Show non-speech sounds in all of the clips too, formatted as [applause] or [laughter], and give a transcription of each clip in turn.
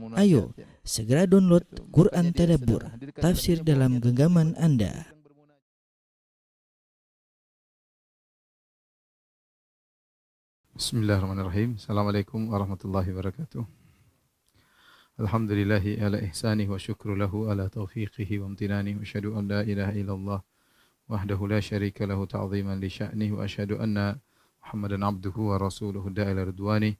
Ayo, segera download Quran Tadabbur, tafsir dalam genggaman Anda. Bismillahirrahmanirrahim. Assalamualaikum warahmatullahi wabarakatuh. Alhamdulillahi ala ihsanih wa syukru lahu ala taufiqihi wa amtinani wa asyhadu an la ilaha illallah wahdahu la syarika lahu ta'ziman li sya'nih wa asyhadu anna Muhammadan abduhu wa rasuluhu da'ila ridwani.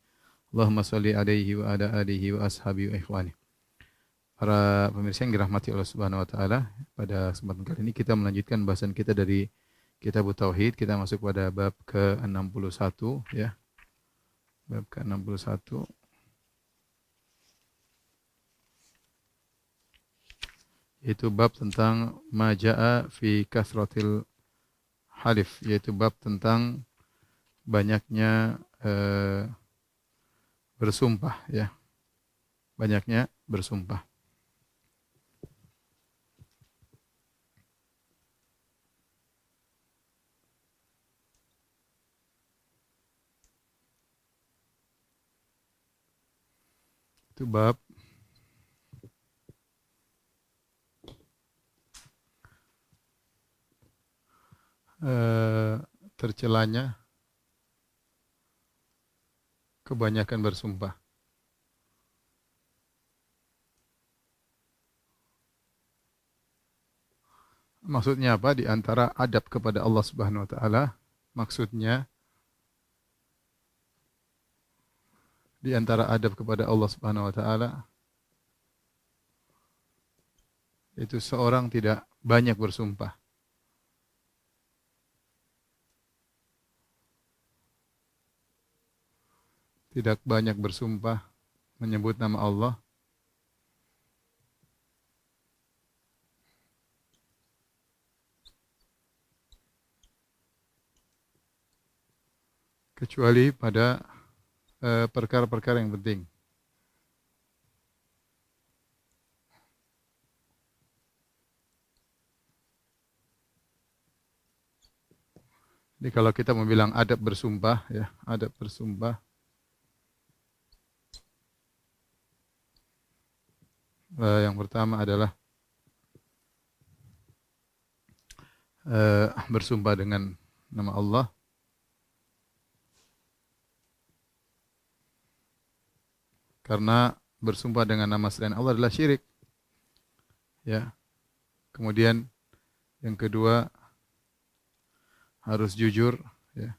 Allahumma salli alaihi wa ala alihi wa ashabi wa ikhwani. Para pemirsa yang dirahmati Allah Subhanahu wa taala, pada kesempatan kali ini kita melanjutkan bahasan kita dari Kitab Tauhid. Kita masuk pada bab ke-61 ya. Bab ke-61. Yaitu bab tentang majaa fi kasratil halif, yaitu bab tentang banyaknya eh, bersumpah ya. Banyaknya bersumpah. Itu bab eh, tercelanya kebanyakan bersumpah. Maksudnya apa? Di antara adab kepada Allah Subhanahu wa taala, maksudnya di antara adab kepada Allah Subhanahu wa taala itu seorang tidak banyak bersumpah. Tidak banyak bersumpah menyebut nama Allah kecuali pada eh, perkara-perkara yang penting. Jadi kalau kita mau bilang adab bersumpah ya, adab bersumpah uh, yang pertama adalah uh, bersumpah dengan nama Allah. Karena bersumpah dengan nama selain Allah adalah syirik. Ya. Kemudian yang kedua harus jujur, ya.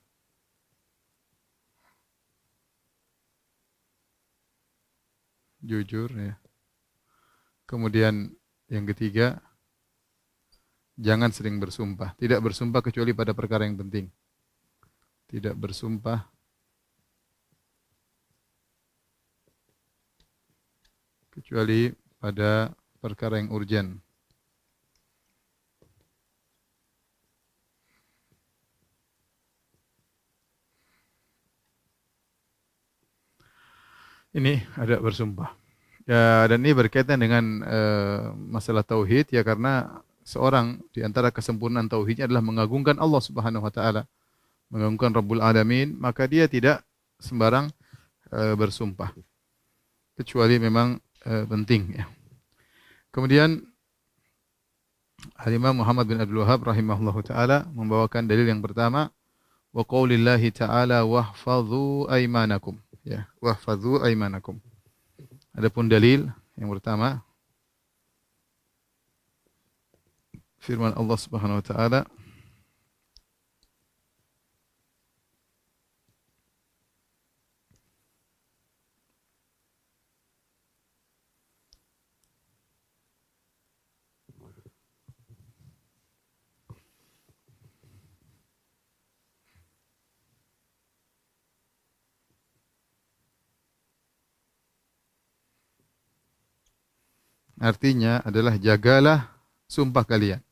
Jujur, ya. Kemudian yang ketiga, jangan sering bersumpah. Tidak bersumpah kecuali pada perkara yang penting. Tidak bersumpah kecuali pada perkara yang urgen. Ini ada bersumpah. Ya, dan ini berkaitan dengan uh, masalah tauhid ya karena seorang di antara kesempurnaan tauhidnya adalah mengagungkan Allah Subhanahu wa taala, mengagungkan Rabbul Alamin, maka dia tidak sembarang uh, bersumpah. Kecuali memang uh, penting ya. Kemudian Al-Imam Muhammad bin Abdul Wahab rahimahullahu taala membawakan dalil yang pertama wa qaulillahi ta'ala wahfadhu aymanakum ya wahfadhu aymanakum Adapun dalil yang pertama firman Allah Subhanahu wa taala Artinya adalah jagalah sumpah kalian.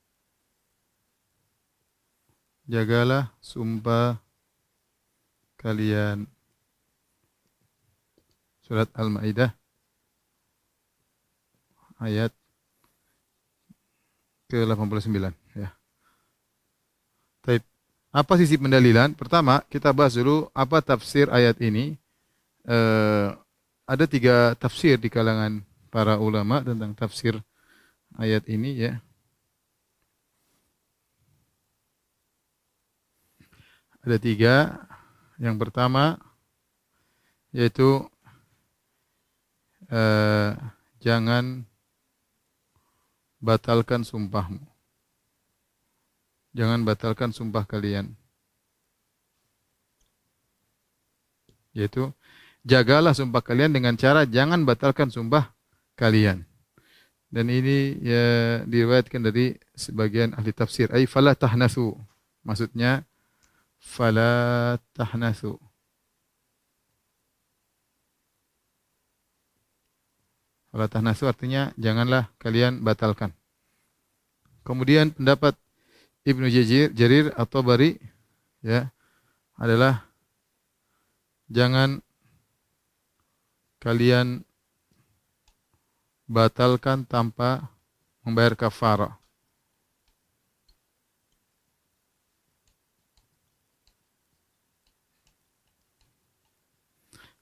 Jagalah sumpah kalian. Surat Al-Maidah ayat ke-89 ya. Taib. Apa sisi pendalilan? Pertama, kita bahas dulu apa tafsir ayat ini. Eh, ada tiga tafsir di kalangan para ulama tentang tafsir ayat ini ya. Ada tiga. Yang pertama yaitu eh, jangan batalkan sumpahmu. Jangan batalkan sumpah kalian. Yaitu jagalah sumpah kalian dengan cara jangan batalkan sumpah kalian. Dan ini ya diriwayatkan dari sebagian ahli tafsir. Ay fala tahnasu. Maksudnya fala tahnasu. Fala tahnasu artinya janganlah kalian batalkan. Kemudian pendapat Ibnu Jazir, Jarir atau Bari ya adalah jangan kalian batalkan tanpa membayar kafarah.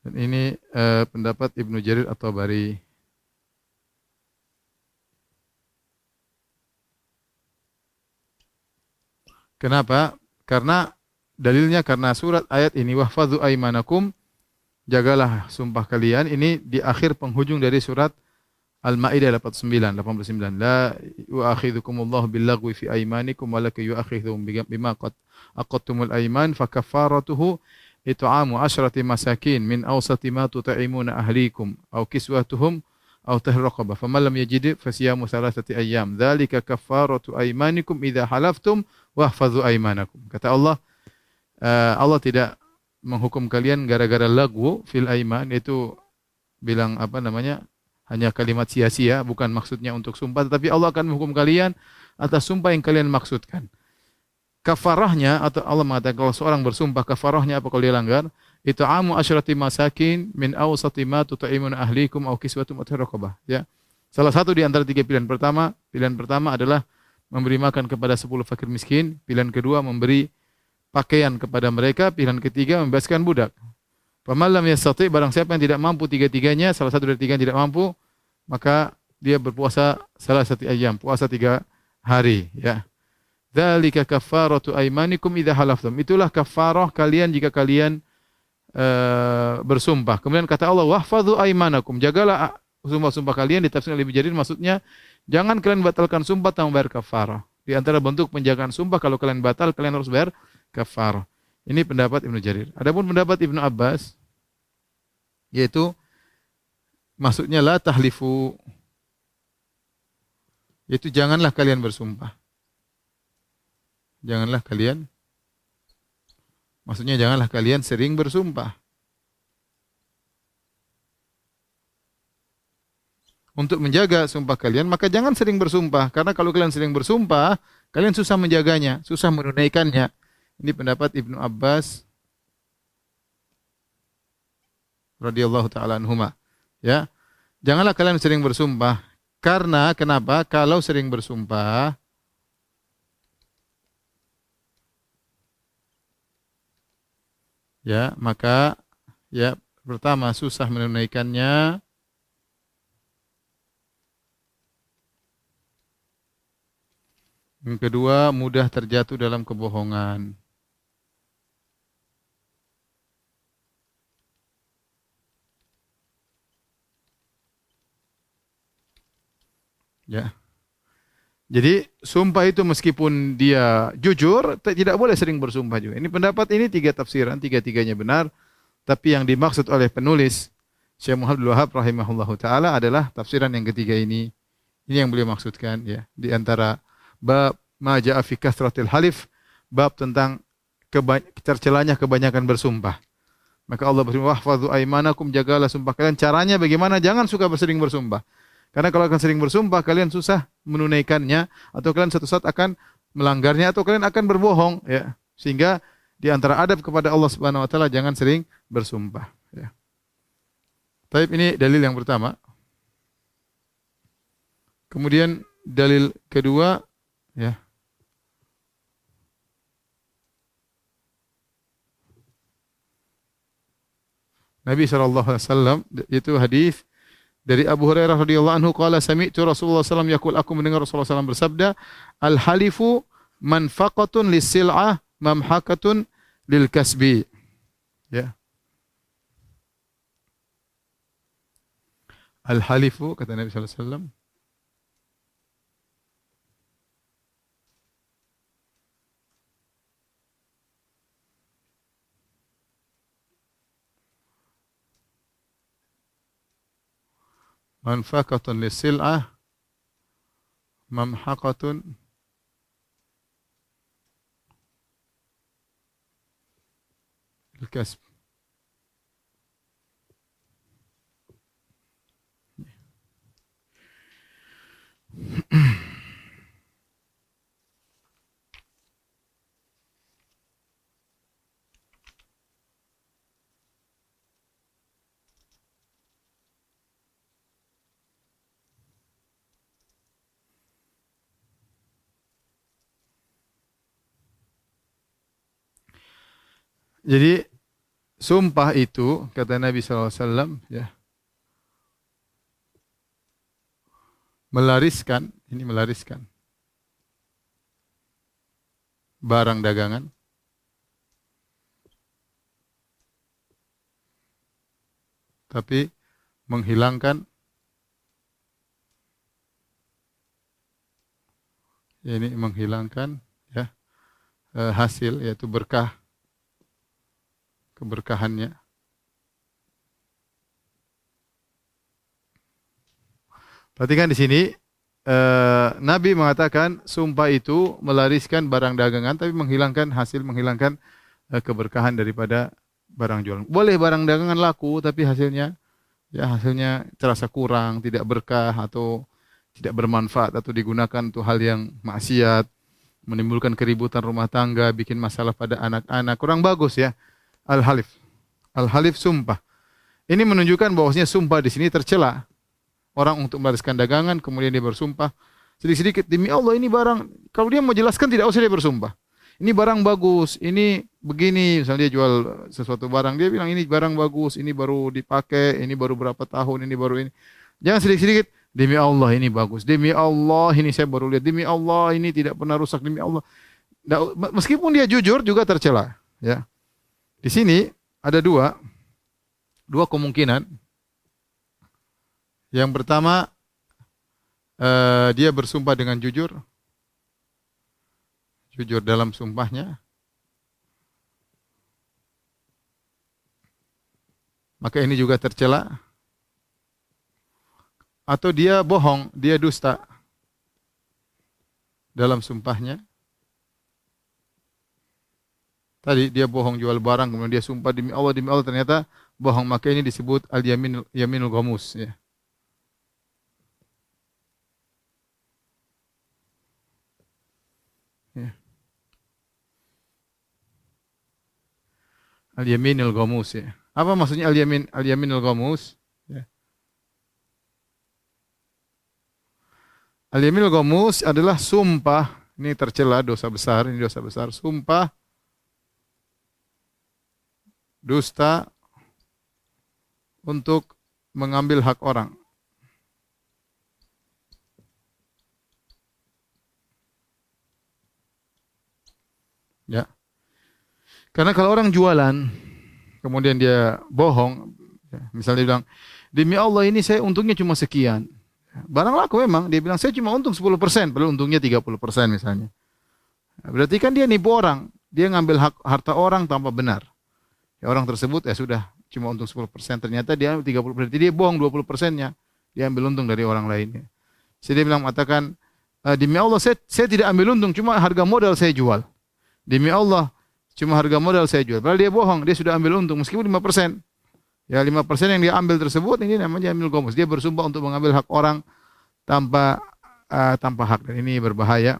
Dan ini uh, pendapat Ibnu Jarir atau Bari. Kenapa? Karena dalilnya karena surat ayat ini wahfadzu aimanakum jagalah sumpah kalian ini di akhir penghujung dari surat Al-Maidah 89 89 la yu'akhidhukumullahu billaghwi fi aymanikum walakin yu'akhidhukum bima qad aqadtumul ayman fakaffaratuhu it'amu asyrati masakin min awsati ma tut'imuna ahlikum aw kiswatuhum aw tahrir raqabah faman lam yajid fasiyamu thalathati ayyam. Dzalika kaffaratu aymanikum idza halaftum wahfadhu aymanakum. Kata Allah uh, Allah tidak menghukum kalian gara-gara lagu fil aiman itu bilang apa namanya hanya kalimat sia-sia, bukan maksudnya untuk sumpah, tetapi Allah akan menghukum kalian atas sumpah yang kalian maksudkan. Kafarahnya atau Allah mengatakan kalau seorang bersumpah kafarahnya apa kalau dia langgar? Itu amu asyrati masakin min awsati ma tut'imun ahlikum aw kiswatum aw ya. Salah satu di antara tiga pilihan pertama, pilihan pertama adalah memberi makan kepada sepuluh fakir miskin, pilihan kedua memberi pakaian kepada mereka, pilihan ketiga membebaskan budak. Pemalam yang satu barang siapa yang tidak mampu tiga-tiganya, salah satu dari tiga yang tidak mampu, maka dia berpuasa salah satu ayam, puasa tiga hari. Ya. Dzalika kafaratu aimanikum idza halaftum. Itulah kafarah kalian jika kalian uh, bersumpah. Kemudian kata Allah, wahfadhu aimanakum. Jagalah sumpah-sumpah kalian ditafsir lebih jadi maksudnya jangan kalian batalkan sumpah tanpa bayar kafarah. Di antara bentuk penjagaan sumpah kalau kalian batal kalian harus bayar kafarah. Ini pendapat Ibnu Jarir. Adapun pendapat Ibnu Abbas yaitu maksudnya la tahlifu yaitu janganlah kalian bersumpah. Janganlah kalian maksudnya janganlah kalian sering bersumpah. Untuk menjaga sumpah kalian, maka jangan sering bersumpah. Karena kalau kalian sering bersumpah, kalian susah menjaganya, susah menunaikannya. Ini pendapat Ibnu Abbas radhiyallahu taala anhuma. Ya. Janganlah kalian sering bersumpah karena kenapa? Kalau sering bersumpah ya, maka ya pertama susah menunaikannya Yang kedua, mudah terjatuh dalam kebohongan. Ya. Jadi sumpah itu meskipun dia jujur tidak boleh sering bersumpah juga. Ini pendapat ini tiga tafsiran, tiga-tiganya benar. Tapi yang dimaksud oleh penulis Syekh Muhammad Wahab rahimahullahu taala adalah tafsiran yang ketiga ini. Ini yang beliau maksudkan ya, di antara bab maja'a fi kasratil halif, bab tentang tercelanya kebanyakan bersumpah. Maka Allah berfirman, "Wahfadzu aimanakum, jagalah sumpah kalian." Caranya bagaimana? Jangan suka bersering bersumpah. Karena kalau akan sering bersumpah, kalian susah menunaikannya atau kalian suatu saat akan melanggarnya atau kalian akan berbohong ya. Sehingga di antara adab kepada Allah Subhanahu wa taala jangan sering bersumpah ya. Tapi ini dalil yang pertama. Kemudian dalil kedua ya. Nabi SAW itu hadis dari Abu Hurairah radhiyallahu anhu qala sami'tu Rasulullah SAW yaqul aku mendengar Rasulullah SAW bersabda al halifu manfaqatun lisil'ah mamhakatun lil kasbi ya. Al halifu kata Nabi sallallahu alaihi wasallam منفقة للسلعة ممحقة. الكسب. [clears throat] Jadi sumpah itu kata Nabi SAW ya melariskan ini melariskan barang dagangan. Tapi menghilangkan ini menghilangkan ya eh, hasil yaitu berkah keberkahannya. Perhatikan di sini eh, Nabi mengatakan sumpah itu melariskan barang dagangan tapi menghilangkan hasil menghilangkan eh, keberkahan daripada barang jualan. Boleh barang dagangan laku tapi hasilnya ya hasilnya terasa kurang, tidak berkah atau tidak bermanfaat atau digunakan untuk hal yang maksiat, menimbulkan keributan rumah tangga, bikin masalah pada anak-anak, kurang bagus ya. Al-halif. Al-halif sumpah. Ini menunjukkan bahwasanya sumpah di sini tercela. Orang untuk melariskan dagangan, kemudian dia bersumpah. Sedikit-sedikit, demi Allah ini barang. Kalau dia mau jelaskan, tidak usah dia bersumpah. Ini barang bagus, ini begini. Misalnya dia jual sesuatu barang, dia bilang ini barang bagus, ini baru dipakai, ini baru berapa tahun, ini baru ini. Jangan sedikit-sedikit, demi Allah ini bagus. Demi Allah ini saya baru lihat. Demi Allah ini tidak pernah rusak. Demi Allah. Meskipun dia jujur juga tercela. Ya. Di sini ada dua, dua kemungkinan. Yang pertama, uh, dia bersumpah dengan jujur, jujur dalam sumpahnya. Maka ini juga tercela. Atau dia bohong, dia dusta dalam sumpahnya. Tadi dia bohong jual barang, kemudian dia sumpah demi Allah, demi Allah ternyata bohong. Maka ini disebut al-yamin yaminul ya. ya. Al-yaminul ya. Apa maksudnya al-yamin al-yaminul? Ya. Al-yaminul adalah sumpah, ini tercela dosa besar, ini dosa besar, sumpah dusta untuk mengambil hak orang. Ya. Karena kalau orang jualan, kemudian dia bohong, ya, misalnya dia bilang, demi Allah ini saya untungnya cuma sekian. Barang laku memang, dia bilang saya cuma untung 10%, padahal untungnya 30% misalnya. Berarti kan dia nipu orang, dia ngambil hak harta orang tanpa benar. Ya, orang tersebut ya sudah cuma untung 10%, ternyata dia 30%, jadi dia bohong 20%-nya. Dia ambil untung dari orang lainnya. Jadi dia bilang mengatakan, e, demi Allah saya, saya tidak ambil untung, cuma harga modal saya jual. Demi Allah, cuma harga modal saya jual. Padahal dia bohong, dia sudah ambil untung meskipun 5%. Ya 5% yang dia ambil tersebut ini namanya ambil gomus. Dia bersumpah untuk mengambil hak orang tanpa uh, tanpa hak dan ini berbahaya.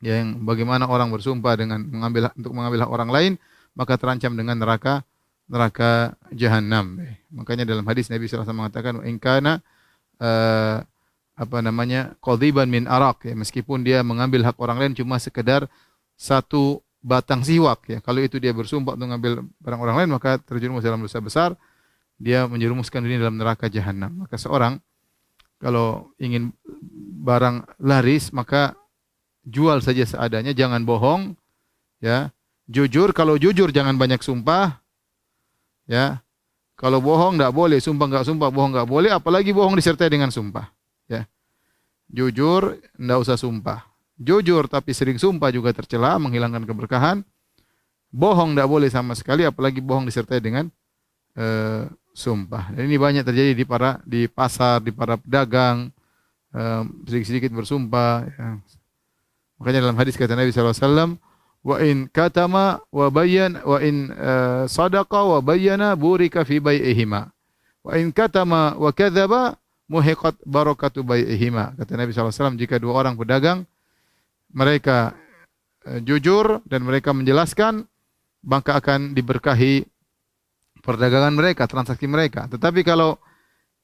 Ya, yang bagaimana orang bersumpah dengan mengambil untuk mengambil hak orang lain maka terancam dengan neraka neraka jahanam. Makanya dalam hadis Nabi SAW mengatakan in kana uh, apa namanya qadiban min arak ya meskipun dia mengambil hak orang lain cuma sekedar satu batang siwak ya. Kalau itu dia bersumpah untuk mengambil barang orang lain maka terjerumus dalam dosa besar. Dia menjerumuskan diri dalam neraka jahanam. Maka seorang kalau ingin barang laris maka jual saja seadanya, jangan bohong ya. Jujur, kalau jujur jangan banyak sumpah. Ya. Kalau bohong tidak boleh, sumpah enggak sumpah, bohong enggak boleh, apalagi bohong disertai dengan sumpah. Ya. Jujur, tidak usah sumpah. Jujur tapi sering sumpah juga tercela, menghilangkan keberkahan. Bohong tidak boleh sama sekali, apalagi bohong disertai dengan uh, sumpah. Dan ini banyak terjadi di para di pasar, di para pedagang, sedikit-sedikit bersumpah. Ya. Makanya dalam hadis kata Nabi SAW, wa in katama wa bayyan wa in uh, sadaqa wa bayyana burika fi bai'ihima. Wa in katama wa kadzaba muhiqat barakatu bai'ihima. Kata Nabi SAW, jika dua orang pedagang mereka uh, jujur dan mereka menjelaskan maka akan diberkahi perdagangan mereka, transaksi mereka. Tetapi kalau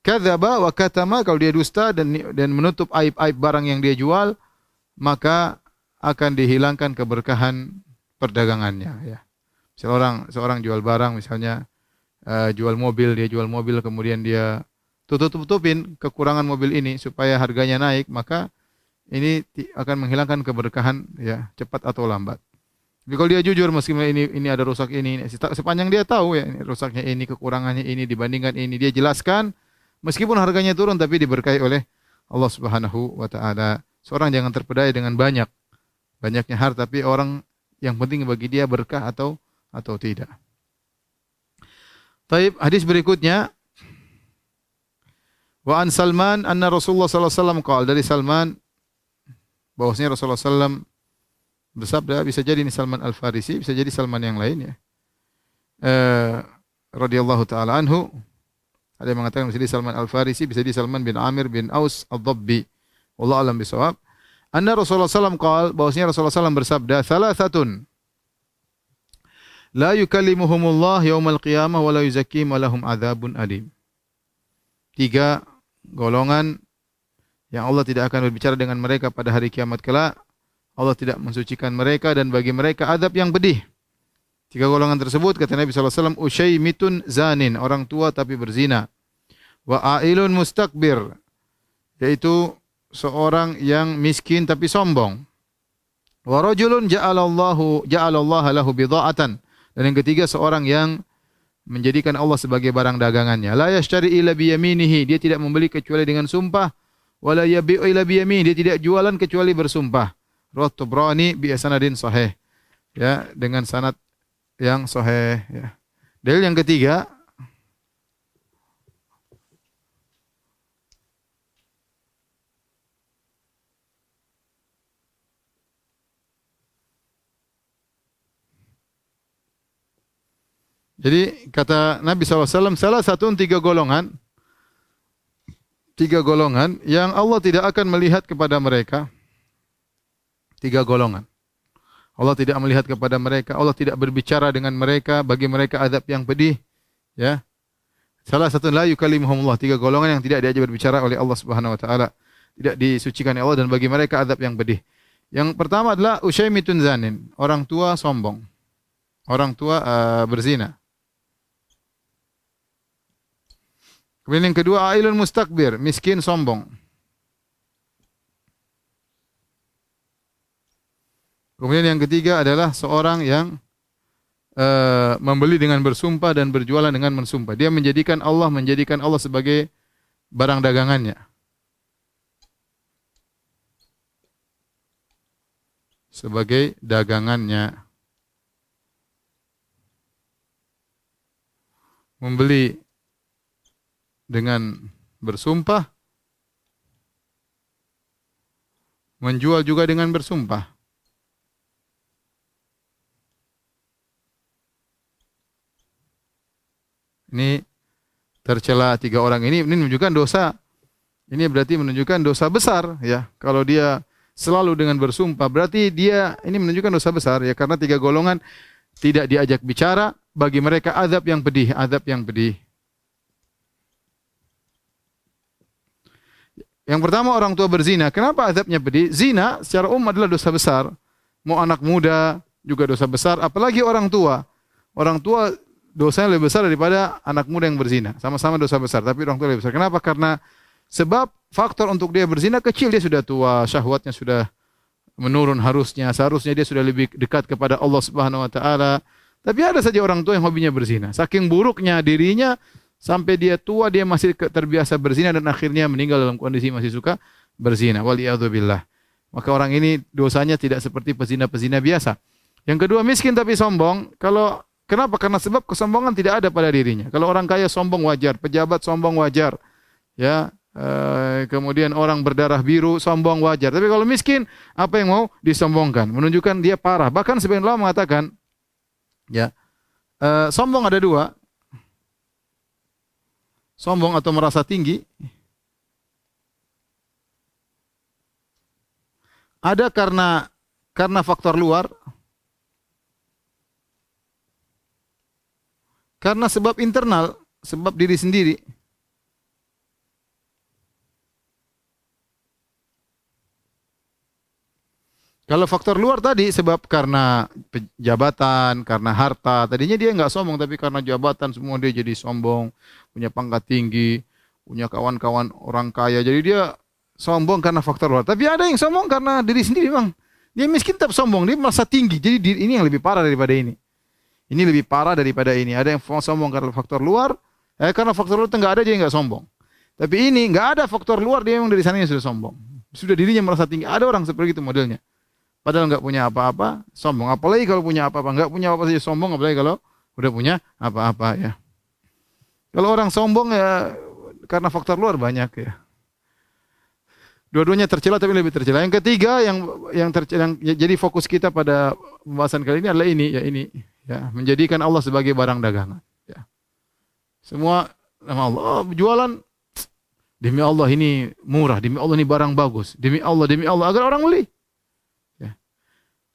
kadzaba wa katama kalau dia dusta dan dan menutup aib-aib barang yang dia jual, maka akan dihilangkan keberkahan perdagangannya ya. Seorang seorang jual barang misalnya uh, jual mobil, dia jual mobil kemudian dia tutup-tutupin kekurangan mobil ini supaya harganya naik, maka ini akan menghilangkan keberkahan ya cepat atau lambat. Jadi kalau dia jujur meskipun ini ini ada rusak ini, ini sepanjang dia tahu ya ini rusaknya ini, kekurangannya ini dibandingkan ini, dia jelaskan meskipun harganya turun tapi diberkahi oleh Allah Subhanahu wa taala. Seorang jangan terpedaya dengan banyak banyaknya harta tapi orang yang penting bagi dia berkah atau atau tidak. Taib hadis berikutnya Wa an Salman anna Rasulullah sallallahu alaihi wasallam qala dari Salman bahwasanya Rasulullah sallallahu bersabda bisa jadi ini Salman Al Farisi, bisa jadi Salman yang lain ya. Eh radhiyallahu taala anhu ada yang mengatakan bisa jadi Salman Al Farisi, bisa jadi Salman bin Amir bin Aus Ad-Dabbi. Wallahu alam bisawab. Anna Rasulullah SAW qal bahwasanya Rasulullah SAW bersabda, "Thalathatun la yukallimuhumullah yaumal qiyamah wa la yuzakkihim wa lahum adzabun alim." Tiga golongan yang Allah tidak akan berbicara dengan mereka pada hari kiamat kelak Allah tidak mensucikan mereka dan bagi mereka adab yang pedih. Tiga golongan tersebut kata Nabi SAW, Ushaymitun zanin, orang tua tapi berzina. Wa ailun mustakbir, yaitu seorang yang miskin tapi sombong. Wa rajulun ja'alallahu ja'alallaha lahu bidha'atan. Dan yang ketiga seorang yang menjadikan Allah sebagai barang dagangannya. La yashtari illa biyaminihi, dia tidak membeli kecuali dengan sumpah. Wala yabi'u illa biyaminihi, dia tidak jualan kecuali bersumpah. Rawat Tubrani bi sanadin sahih. Ya, dengan sanad yang sahih ya. Dalil yang ketiga Jadi kata Nabi SAW, salah satu tiga golongan, tiga golongan yang Allah tidak akan melihat kepada mereka, Tiga golongan. Allah tidak melihat kepada mereka, Allah tidak berbicara dengan mereka, bagi mereka azab yang pedih. Ya. Salah satu la yukallimuhumullah, tiga golongan yang tidak diajak berbicara oleh Allah Subhanahu wa taala. Tidak disucikan oleh Allah dan bagi mereka azab yang pedih. Yang pertama adalah usyaimitun zanin, orang tua sombong. Orang tua uh, berzina. Kemudian yang kedua ailun mustakbir, miskin sombong. Kemudian yang ketiga adalah seorang yang uh, membeli dengan bersumpah dan berjualan dengan mensumpah. Dia menjadikan Allah menjadikan Allah sebagai barang dagangannya. Sebagai dagangannya. Membeli dengan bersumpah menjual juga dengan bersumpah. Ini tercela tiga orang ini ini menunjukkan dosa. Ini berarti menunjukkan dosa besar ya. Kalau dia selalu dengan bersumpah berarti dia ini menunjukkan dosa besar ya karena tiga golongan tidak diajak bicara bagi mereka azab yang pedih, azab yang pedih. Yang pertama orang tua berzina. Kenapa azabnya pedih? Zina secara umum adalah dosa besar. Mau anak muda juga dosa besar, apalagi orang tua. Orang tua dosanya lebih besar daripada anak muda yang berzina. Sama-sama dosa besar, tapi orang tua lebih besar. Kenapa? Karena sebab faktor untuk dia berzina kecil, dia sudah tua, syahwatnya sudah menurun harusnya, seharusnya dia sudah lebih dekat kepada Allah Subhanahu wa taala. Tapi ada saja orang tua yang hobinya berzina. Saking buruknya dirinya sampai dia tua dia masih terbiasa berzina dan akhirnya meninggal dalam kondisi masih suka berzina. Waliyadzubillah. Maka orang ini dosanya tidak seperti pezina-pezina biasa. Yang kedua miskin tapi sombong. Kalau kenapa? Karena sebab kesombongan tidak ada pada dirinya. Kalau orang kaya sombong wajar, pejabat sombong wajar. Ya, eh, kemudian orang berdarah biru sombong wajar. Tapi kalau miskin, apa yang mau disombongkan? Menunjukkan dia parah. Bahkan sebagian ulama mengatakan, ya, eh, sombong ada dua. Sombong atau merasa tinggi. Ada karena karena faktor luar, Karena sebab internal, sebab diri sendiri. Kalau faktor luar tadi sebab karena jabatan, karena harta, tadinya dia nggak sombong tapi karena jabatan semua dia jadi sombong, punya pangkat tinggi, punya kawan-kawan orang kaya, jadi dia sombong karena faktor luar. Tapi ada yang sombong karena diri sendiri bang. Dia miskin tetap sombong, dia merasa tinggi. Jadi ini yang lebih parah daripada ini. Ini lebih parah daripada ini. Ada yang sombong karena faktor luar, eh, karena faktor luar nggak ada jadi nggak sombong. Tapi ini nggak ada faktor luar dia memang dari sananya sudah sombong. Sudah dirinya merasa tinggi. Ada orang seperti itu modelnya. Padahal nggak punya apa-apa, sombong. Apalagi kalau punya apa-apa, nggak punya apa-apa saja sombong. Apalagi kalau udah punya apa-apa ya. Kalau orang sombong ya karena faktor luar banyak ya. Dua-duanya tercela tapi lebih tercela. Yang ketiga yang yang tercela, yang jadi fokus kita pada pembahasan kali ini adalah ini ya ini ya menjadikan Allah sebagai barang dagangan ya semua nama Allah oh, jualan demi Allah ini murah demi Allah ini barang bagus demi Allah demi Allah agar orang beli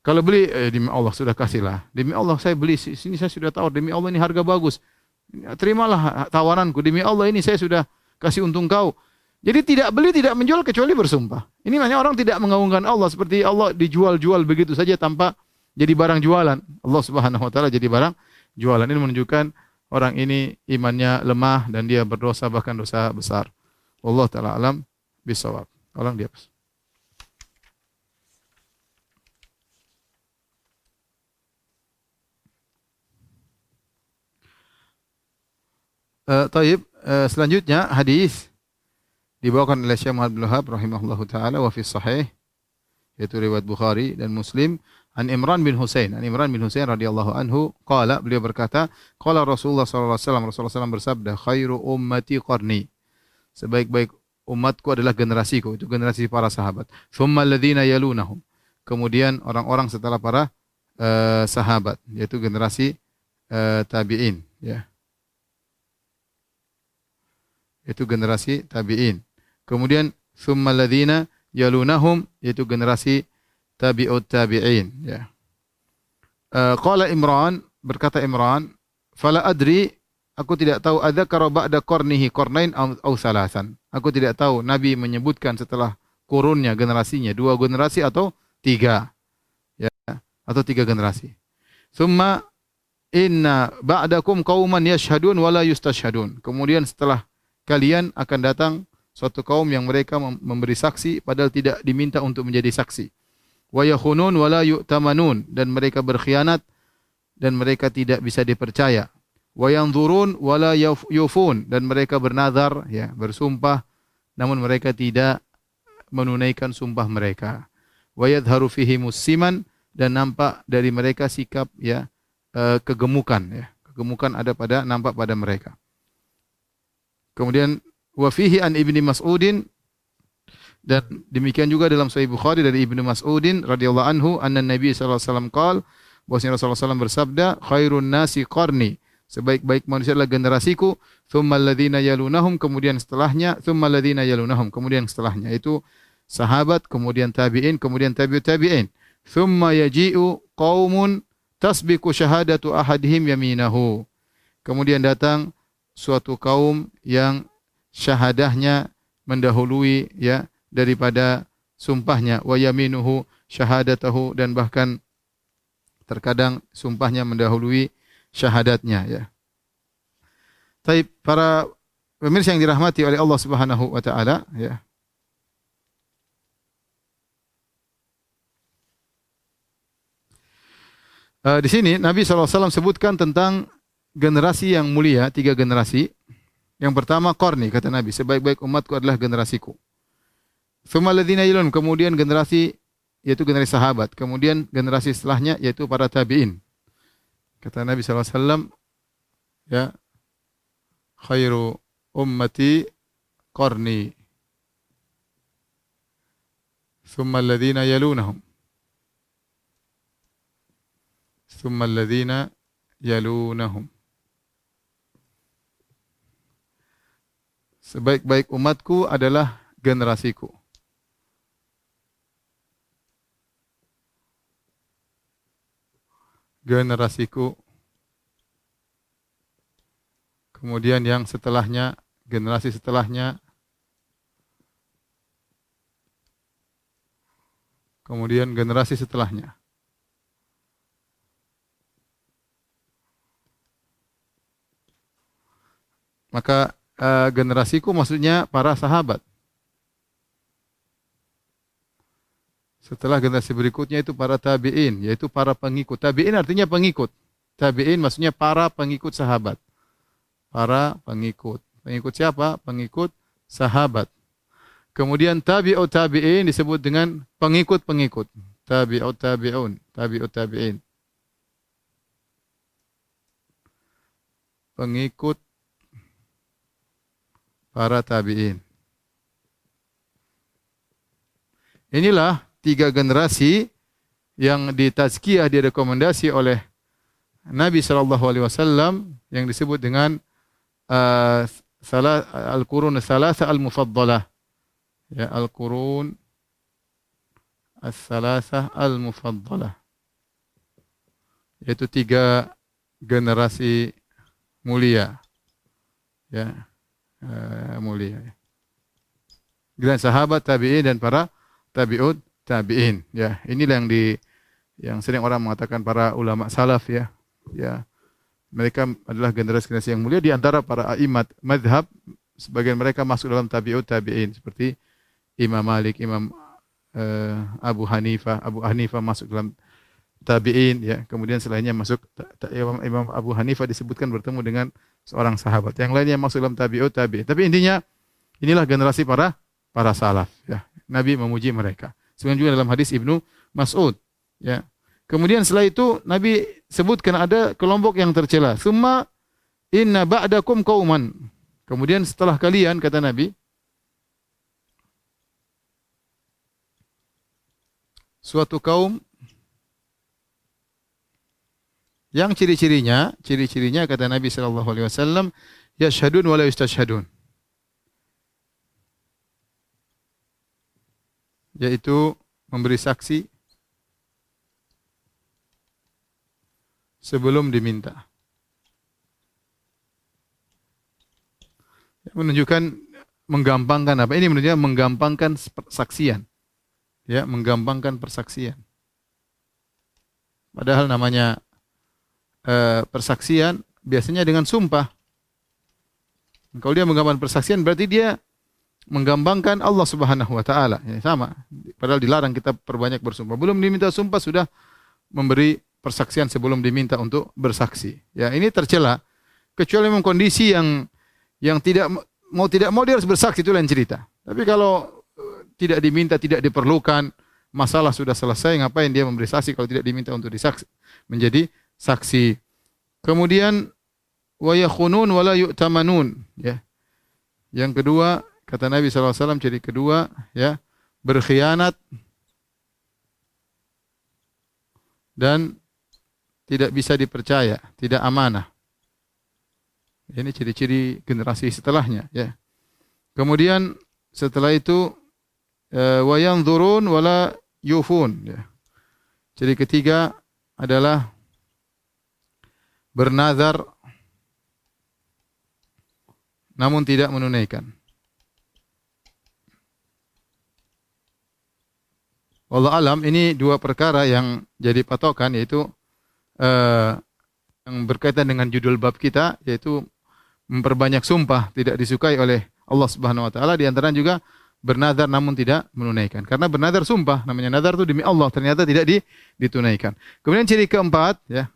kalau beli eh, demi Allah sudah kasihlah demi Allah saya beli sini saya sudah tahu demi Allah ini harga bagus terimalah tawaranku demi Allah ini saya sudah kasih untung kau jadi tidak beli tidak menjual kecuali bersumpah ini namanya orang tidak mengagungkan Allah seperti Allah dijual-jual begitu saja tanpa jadi barang jualan. Allah Subhanahu wa taala jadi barang jualan. Ini menunjukkan orang ini imannya lemah dan dia berdosa bahkan dosa besar. Allah taala alam bisawab. Orang dia Uh, taib, uh, selanjutnya hadis dibawakan oleh Syekh Muhammad bin Wahab rahimahullahu taala wa fi sahih yaitu riwayat Bukhari dan Muslim An Imran bin Husain, An Imran bin Husain radhiyallahu anhu qala beliau berkata, qala Rasulullah sallallahu alaihi wasallam Rasulullah SAW bersabda, khairu ummati qarni. Sebaik-baik umatku adalah generasiku, itu generasi para sahabat. Thumma alladhina yalunahum. Kemudian orang-orang setelah para uh, sahabat, yaitu generasi uh, tabi'in, ya. Itu generasi tabi'in. Kemudian thumma alladhina yalunahum yaitu generasi tabi'ut tabi'in ya. Uh, qala Imran berkata Imran, "Fala adri aku tidak tahu ada karo ba'da qarnihi qarnain au salasan." Aku tidak tahu Nabi menyebutkan setelah kurunnya generasinya dua generasi atau tiga ya atau tiga generasi. Summa inna ba'dakum qauman yashhadun wala yustashhadun. Kemudian setelah kalian akan datang suatu kaum yang mereka memberi saksi padahal tidak diminta untuk menjadi saksi. Wa yakhunun wa la yu'tamanun. Dan mereka berkhianat dan mereka tidak bisa dipercaya. Wa yanzurun wa la yufun. Dan mereka bernazar ya bersumpah. Namun mereka tidak menunaikan sumpah mereka. Wa yadhharu fihi musiman dan nampak dari mereka sikap ya eh, kegemukan ya. Kegemukan ada pada nampak pada mereka kemudian wa fihi an ibni mas'udin dan demikian juga dalam Sahih Bukhari dari Ibnu Mas'udin radhiyallahu anhu anna Nabi sallallahu alaihi wasallam qaal bahwasanya Rasulullah SAW bersabda khairun nasi qarni. Sebaik-baik manusia adalah generasiku thumma alladhina yalunahum kemudian setelahnya thumma alladhina yalunahum kemudian setelahnya. Itu sahabat kemudian tabi'in kemudian tabi'ut tabi'in thumma yaji'u qaumun tasbiqu syahadatu ahadihim yaminahu. Kemudian datang suatu kaum yang syahadahnya mendahului ya daripada sumpahnya wa yaminuhu syahadatahu dan bahkan Terkadang sumpahnya mendahului syahadatnya ya. Tapi para pemirsa yang dirahmati oleh Allah Subhanahu wa taala ya. Uh, di sini Nabi SAW sebutkan tentang generasi yang mulia, tiga generasi. Yang pertama korni, kata Nabi, sebaik-baik umatku adalah generasiku. Thumaladina ilun, kemudian generasi, yaitu generasi sahabat. Kemudian generasi setelahnya, yaitu para tabi'in. Kata Nabi SAW, ya, khairu ummati korni. Thumma alladhina yalunahum. thumma alladhina yalunahum. Sebaik-baik umatku adalah generasiku. Generasiku. Kemudian yang setelahnya, generasi setelahnya. Kemudian generasi setelahnya. Maka uh, generasiku maksudnya para sahabat. Setelah generasi berikutnya itu para tabi'in, yaitu para pengikut. Tabi'in artinya pengikut. Tabi'in maksudnya para pengikut sahabat. Para pengikut. Pengikut siapa? Pengikut sahabat. Kemudian tabi'ut tabi'in disebut dengan pengikut-pengikut. Tabi'ut tabi'un, tabi'ut tabi'in. Pengikut para tabi'in. Inilah tiga generasi yang ditazkiyah direkomendasi oleh Nabi sallallahu alaihi wasallam yang disebut dengan uh, al-qurun salasa al-mufaddalah. Ya, al-qurun as-salasa al-mufaddalah. Yaitu tiga generasi mulia. Ya uh, mulia. Dan sahabat tabi'in dan para tabi'ut tabi'in. Ya, inilah yang di yang sering orang mengatakan para ulama salaf ya. Ya. Mereka adalah generasi-generasi yang mulia di antara para aimat madhab sebagian mereka masuk dalam tabi'ut tabi'in seperti Imam Malik, Imam uh, Abu Hanifah, Abu Hanifah masuk dalam tabi'in ya. Kemudian selainnya masuk Imam, Imam Abu Hanifah disebutkan bertemu dengan seorang sahabat. Yang lainnya masuk dalam tabi'ut tabi'in. Tapi intinya inilah generasi para para salaf ya. Nabi memuji mereka. Sebenarnya juga dalam hadis Ibnu Mas'ud ya. Kemudian setelah itu Nabi sebutkan ada kelompok yang tercela. Summa inna ba'dakum qauman. Kemudian setelah kalian kata Nabi suatu kaum Yang ciri-cirinya, ciri-cirinya kata Nabi sallallahu alaihi wasallam, yashhadun wa la yustashhadun. Yaitu memberi saksi sebelum diminta. Menunjukkan menggampangkan apa? Ini menunjukkan menggampangkan persaksian. Ya, menggampangkan persaksian. Padahal namanya Eh, persaksian biasanya dengan sumpah. Kalau dia menggambarkan persaksian berarti dia menggambangkan Allah Subhanahu wa taala. Ya, sama. Padahal dilarang kita perbanyak bersumpah. Belum diminta sumpah sudah memberi persaksian sebelum diminta untuk bersaksi. Ya, ini tercela kecuali memang kondisi yang yang tidak mau tidak mau dia harus bersaksi itu lain cerita. Tapi kalau eh, tidak diminta, tidak diperlukan, masalah sudah selesai, ngapain dia memberi saksi kalau tidak diminta untuk disaksi menjadi saksi. Kemudian wa yakhunun wa la yu'tamanun ya. Yang kedua kata Nabi SAW jadi kedua ya berkhianat dan tidak bisa dipercaya, tidak amanah. Ini ciri-ciri generasi setelahnya ya. Kemudian setelah itu eh, wa yanzurun wala yufun ya. Jadi ketiga adalah bernazar namun tidak menunaikan. Allah alam ini dua perkara yang jadi patokan yaitu uh, yang berkaitan dengan judul bab kita yaitu memperbanyak sumpah tidak disukai oleh Allah Subhanahu wa taala di antara juga bernazar namun tidak menunaikan. Karena bernazar sumpah, namanya nazar itu demi Allah, ternyata tidak di, ditunaikan. Kemudian ciri keempat ya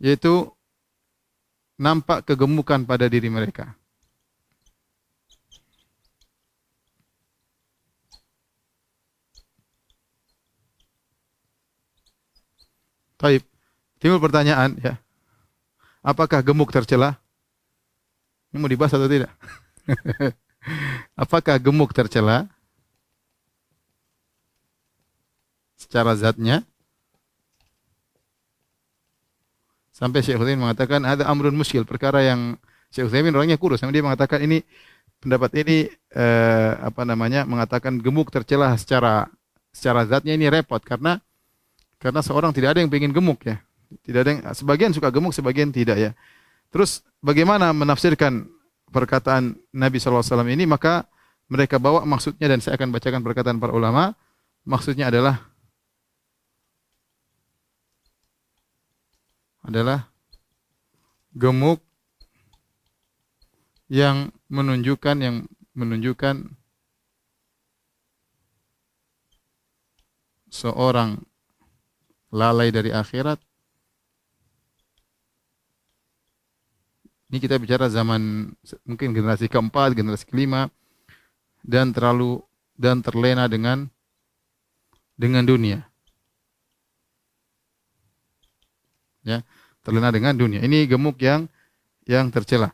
yaitu nampak kegemukan pada diri mereka. Taib. Timbul pertanyaan ya. Apakah gemuk tercela? Ini mau dibahas atau tidak? [laughs] Apakah gemuk tercela? Secara zatnya? Sampai Syekh Utsaimin mengatakan ada amrun muskil, perkara yang Syekh Utsaimin orangnya kurus, dia mengatakan ini pendapat ini eh, apa namanya mengatakan gemuk tercela secara secara zatnya ini repot karena karena seorang tidak ada yang ingin gemuk ya. Tidak ada yang sebagian suka gemuk, sebagian tidak ya. Terus bagaimana menafsirkan perkataan Nabi SAW ini maka mereka bawa maksudnya dan saya akan bacakan perkataan para ulama. Maksudnya adalah adalah gemuk yang menunjukkan yang menunjukkan seorang lalai dari akhirat. Ini kita bicara zaman mungkin generasi keempat, generasi kelima dan terlalu dan terlena dengan dengan dunia. Ya, terlena dengan dunia. Ini gemuk yang yang tercela.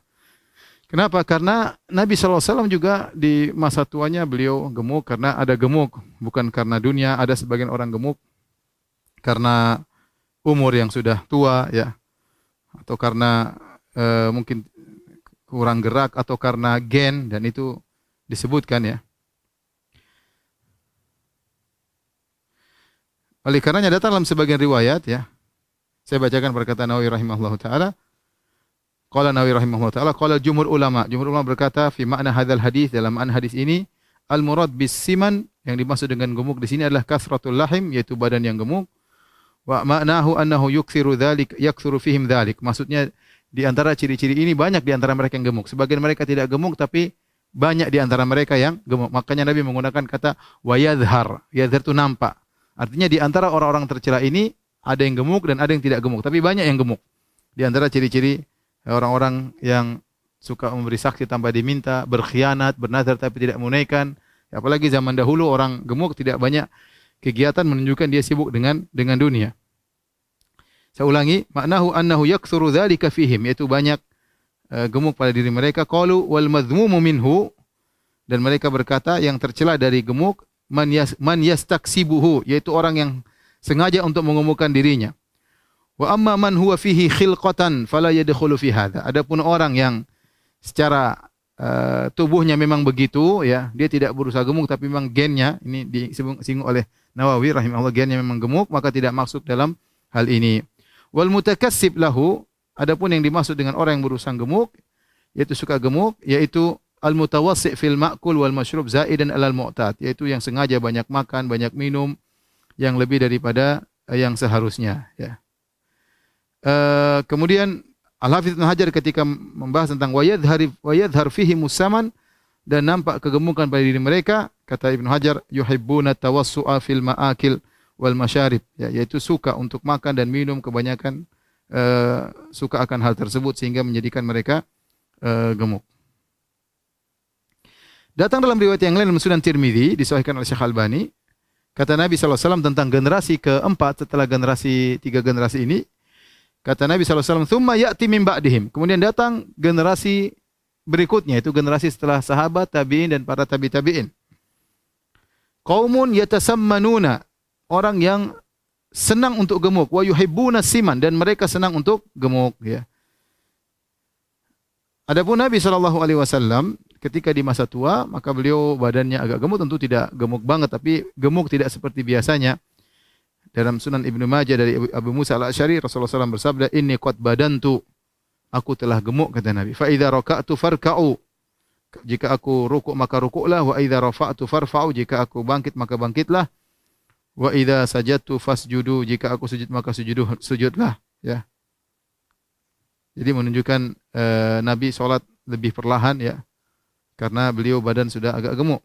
Kenapa? Karena Nabi SAW juga di masa tuanya beliau gemuk karena ada gemuk. Bukan karena dunia, ada sebagian orang gemuk karena umur yang sudah tua ya atau karena e, mungkin kurang gerak atau karena gen dan itu disebutkan ya. Oleh karenanya datang dalam sebagian riwayat ya. Saya bacakan perkataan Nawawi rahimahullah taala. Qala Nawawi rahimahullah taala qala jumhur ulama. Jumhur ulama berkata fi makna hadzal hadis dalam makna hadis ini al murad bis siman yang dimaksud dengan gemuk di sini adalah kasratul lahim yaitu badan yang gemuk Wa ma'nahu annahu yukthiru dzalik yakthuru fihim dzalik. Maksudnya di antara ciri-ciri ini banyak di antara mereka yang gemuk. Sebagian mereka tidak gemuk tapi banyak di antara mereka yang gemuk. Makanya Nabi menggunakan kata wa yadhhar. Yadhhar itu nampak. Artinya di antara orang-orang tercela ini ada yang gemuk dan ada yang tidak gemuk, tapi banyak yang gemuk. Di antara ciri-ciri orang-orang yang suka memberi saksi tanpa diminta, berkhianat, bernazar tapi tidak menunaikan. Apalagi zaman dahulu orang gemuk tidak banyak kegiatan menunjukkan dia sibuk dengan dengan dunia. Saya ulangi, maknahu annahu yaktsuru dzalika fihim, yaitu banyak uh, gemuk pada diri mereka. Qalu wal madhmumu minhu dan mereka berkata yang tercela dari gemuk man yas, man yastaksibuhu, yaitu orang yang sengaja untuk mengemukkan dirinya. Wa amma man huwa fihi khilqatan fala yadkhulu fi hadha. Adapun orang yang secara uh, tubuhnya memang begitu ya, dia tidak berusaha gemuk tapi memang gennya ini disinggung oleh Nawawi rahimahullah gennya memang gemuk maka tidak masuk dalam hal ini. Wal mutakassib lahu adapun yang dimaksud dengan orang yang berusaha gemuk yaitu suka gemuk yaitu al mutawassi fil ma'kul wal mashrub zaidan alal mu'tad yaitu yang sengaja banyak makan, banyak minum yang lebih daripada yang seharusnya ya. Uh, kemudian Al-Hafidz Hajar ketika membahas tentang wayadhar wayadhar fihi musaman dan nampak kegemukan pada diri mereka kata Ibnu Hajar yuhibbuna tawassu'a fil ma'akil wal masyarib ya, yaitu suka untuk makan dan minum kebanyakan uh, suka akan hal tersebut sehingga menjadikan mereka uh, gemuk. Datang dalam riwayat yang lain dalam Sunan Tirmidzi disahihkan oleh Syekh Albani kata Nabi SAW tentang generasi keempat setelah generasi tiga generasi ini kata Nabi SAW thumma ya'ti min ba'dihim kemudian datang generasi berikutnya itu generasi setelah sahabat, tabi'in dan para tabi tabi'in. Qaumun yatasammanuna, orang yang senang untuk gemuk, wa yuhibbuna siman dan mereka senang untuk gemuk ya. Adapun Nabi sallallahu alaihi wasallam ketika di masa tua, maka beliau badannya agak gemuk tentu tidak gemuk banget tapi gemuk tidak seperti biasanya. Dalam Sunan Ibnu Majah dari Abu Musa Al-Asy'ari Rasulullah SAW bersabda, "Inni qad badantu aku telah gemuk kata Nabi. Fa idza raka'tu farka'u. Jika aku rukuk maka rukuklah wa idza rafa'tu farfa'u. Jika aku bangkit maka bangkitlah. Wa idza sajadtu fasjudu. Jika aku sujud maka sujudu, sujudlah. Ya. Jadi menunjukkan uh, Nabi sholat lebih perlahan ya. Karena beliau badan sudah agak gemuk.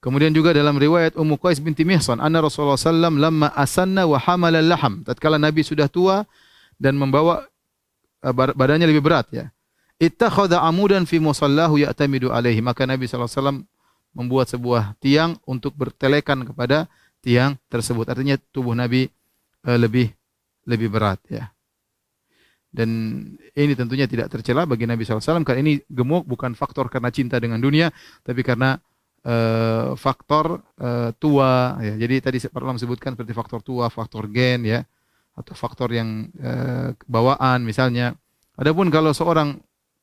Kemudian juga dalam riwayat Ummu Qais binti Mihsan, anna Rasulullah sallam lamma asanna wa hamala laham. Tatkala Nabi sudah tua dan membawa uh, badannya lebih berat ya. Ittakhadha amudan fi musallahu ya'tamidu alaihi. Maka Nabi wasallam membuat sebuah tiang untuk bertelekan kepada tiang tersebut. Artinya tubuh Nabi uh, lebih lebih berat ya. Dan ini tentunya tidak tercela bagi Nabi SAW karena ini gemuk bukan faktor karena cinta dengan dunia, tapi karena uh, faktor uh, tua. Ya. Jadi tadi pernah sebutkan seperti faktor tua, faktor gen, ya, atau faktor yang uh, bawaan misalnya. Adapun kalau seorang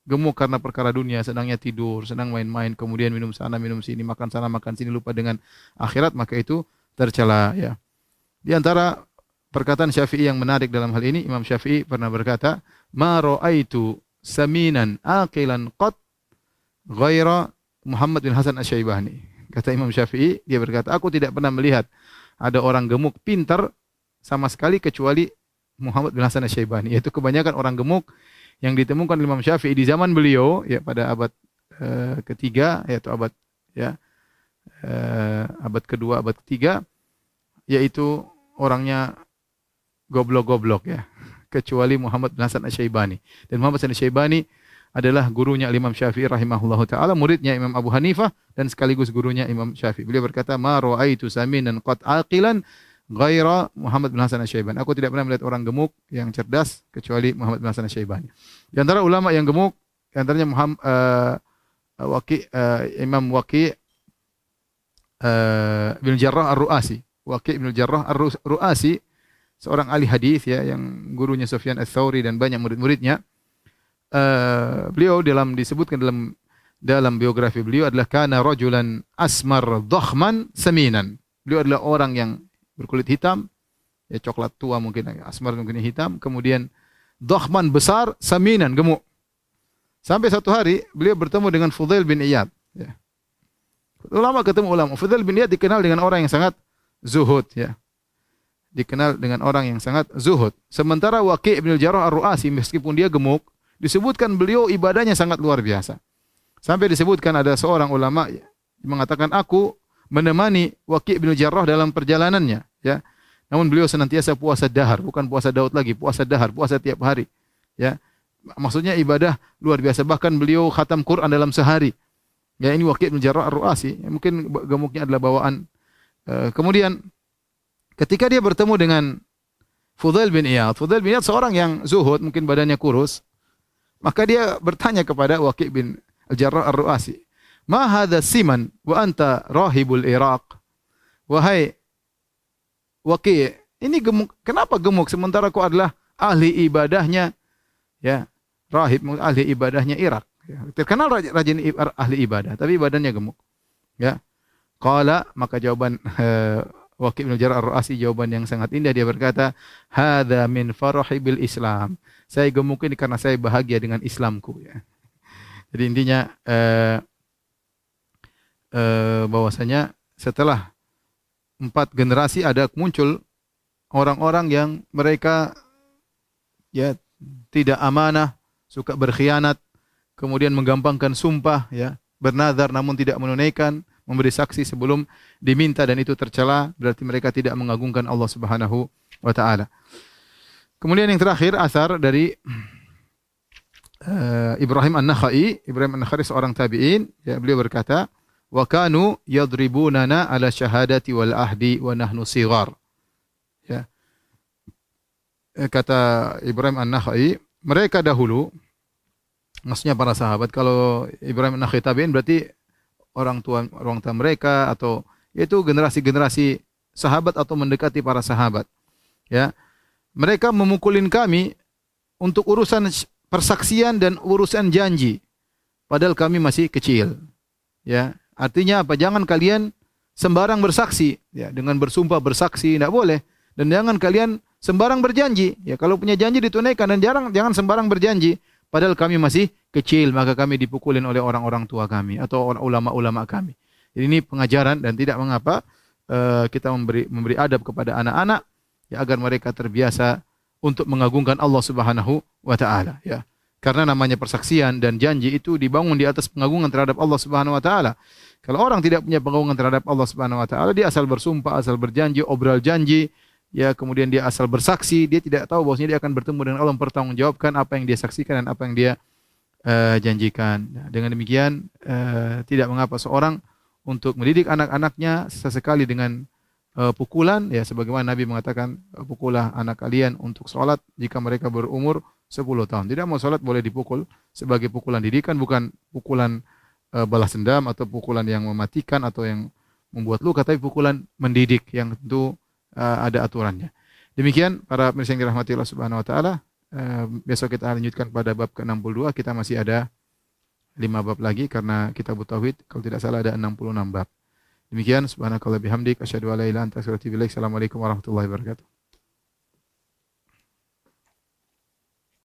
gemuk karena perkara dunia, sedangnya tidur, sedang main-main, kemudian minum sana, minum sini, makan sana, makan sini, lupa dengan akhirat, maka itu tercela. Ya. Di antara perkataan Syafi'i yang menarik dalam hal ini, Imam Syafi'i pernah berkata, "Ma ra'aitu saminan aqilan qat ghaira Muhammad bin Hasan Asy-Syaibani." Kata Imam Syafi'i, dia berkata, "Aku tidak pernah melihat ada orang gemuk pintar sama sekali kecuali Muhammad bin Hasan Asy-Syaibani." Yaitu kebanyakan orang gemuk yang ditemukan Imam Syafi'i di zaman beliau ya pada abad uh, ketiga yaitu abad ya uh, abad kedua abad ketiga yaitu orangnya goblok-goblok ya kecuali Muhammad bin Hasan Asy-Syaibani dan Muhammad bin Asy-Syaibani adalah gurunya Imam Syafi'i rahimahullah taala muridnya Imam Abu Hanifah dan sekaligus gurunya Imam Syafi'i beliau berkata ma ra'aitu saminan qad aqilan ghaira Muhammad bin Hasan Asy-Syaibani. Aku tidak pernah melihat orang gemuk yang cerdas kecuali Muhammad bin Hasan Asy-Syaibani. Di antara ulama yang gemuk, di antaranya Muhammad uh, Waqi uh, Imam Waqi uh, bin Jarrah Ar-Ru'asi. Waqi bin Jarrah Ar-Ru'asi seorang ahli hadis ya yang gurunya Sufyan Ats-Tsauri dan banyak murid-muridnya. Uh, beliau dalam disebutkan dalam dalam biografi beliau adalah kana rajulan asmar dhakhman saminan. Beliau adalah orang yang berkulit hitam, ya coklat tua mungkin, asmar mungkin hitam, kemudian dohman besar, saminan, gemuk. Sampai satu hari beliau bertemu dengan Fudail bin Iyad. Ya. Ulama ketemu ulama. Fudail bin Iyad dikenal dengan orang yang sangat zuhud. Ya. Dikenal dengan orang yang sangat zuhud. Sementara Waqi' bin Jarrah Ar-Ru'asi meskipun dia gemuk, disebutkan beliau ibadahnya sangat luar biasa. Sampai disebutkan ada seorang ulama mengatakan aku menemani Waqi' bin Jarrah dalam perjalanannya, ya. Namun beliau senantiasa puasa dahar, bukan puasa Daud lagi, puasa dahar, puasa tiap hari. Ya. Maksudnya ibadah luar biasa. Bahkan beliau khatam Quran dalam sehari. Ya ini Waqi' bin Jarrah Ar-Ru'asi. Ya, mungkin gemuknya adalah bawaan. Uh, kemudian ketika dia bertemu dengan Fudail bin Iyad. Fudail bin Iyad seorang yang zuhud, mungkin badannya kurus. Maka dia bertanya kepada Waqi' bin Al-Jarrah Ar-Ru'asi. Ma hadha siman wa anta rahibul Iraq. Wahai Waqi, ini gemuk. Kenapa gemuk sementara kau adalah ahli ibadahnya ya, rahib ahli ibadahnya Irak. Ya, terkenal rajin ahli ibadah, tapi badannya gemuk. Ya. Qala maka jawaban uh, Waqi bin Jarrah Ar-Ra'asi jawaban yang sangat indah dia berkata, "Hadza min farahi bil Islam." Saya gemuk ini karena saya bahagia dengan Islamku ya. Jadi intinya uh, eh, bahwasanya setelah empat generasi ada muncul orang-orang yang mereka ya tidak amanah, suka berkhianat, kemudian menggampangkan sumpah ya, bernazar namun tidak menunaikan, memberi saksi sebelum diminta dan itu tercela, berarti mereka tidak mengagungkan Allah Subhanahu wa taala. Kemudian yang terakhir asar dari uh, Ibrahim An-Nakhai, Ibrahim An-Nakhai seorang tabi'in, ya beliau berkata, wa kanu yadribunana ala syahadati wal ahdi wa nahnu sigar. Ya. Eh, kata Ibrahim An-Nakhai, mereka dahulu maksudnya para sahabat kalau Ibrahim An-Nakhai tabi'in berarti orang tua orang tua mereka atau yaitu generasi-generasi sahabat atau mendekati para sahabat. Ya. Mereka memukulin kami untuk urusan persaksian dan urusan janji. Padahal kami masih kecil. Ya, Artinya apa? Jangan kalian sembarang bersaksi, ya, dengan bersumpah bersaksi tidak boleh. Dan jangan kalian sembarang berjanji. Ya, kalau punya janji ditunaikan dan jarang jangan sembarang berjanji. Padahal kami masih kecil, maka kami dipukulin oleh orang-orang tua kami atau ulama-ulama kami. Jadi ini pengajaran dan tidak mengapa uh, kita memberi memberi adab kepada anak-anak ya agar mereka terbiasa untuk mengagungkan Allah Subhanahu wa taala ya. Karena namanya persaksian dan janji itu dibangun di atas pengagungan terhadap Allah Subhanahu wa taala. Kalau orang tidak punya pengagungan terhadap Allah Subhanahu wa taala, dia asal bersumpah, asal berjanji, obral janji, ya kemudian dia asal bersaksi, dia tidak tahu bahwasanya dia akan bertemu dengan Allah mempertanggungjawabkan apa yang dia saksikan dan apa yang dia uh, janjikan. Nah, dengan demikian uh, tidak mengapa seorang untuk mendidik anak-anaknya sesekali dengan uh, pukulan ya sebagaimana Nabi mengatakan pukullah anak kalian untuk sholat jika mereka berumur 10 tahun. Tidak mau sholat boleh dipukul sebagai pukulan didikan bukan pukulan uh, balas dendam atau pukulan yang mematikan atau yang membuat luka tapi pukulan mendidik yang tentu uh, ada aturannya. Demikian para pemirsa yang dirahmati Allah Subhanahu wa taala, uh, besok kita lanjutkan pada bab ke-62, kita masih ada 5 bab lagi karena kita tauhid, kalau tidak salah ada 66 bab. Demikian subhanakallah bihamdik asyhadu an la ilaha illa anta astaghfiruka wa atubu. Assalamualaikum warahmatullahi wabarakatuh.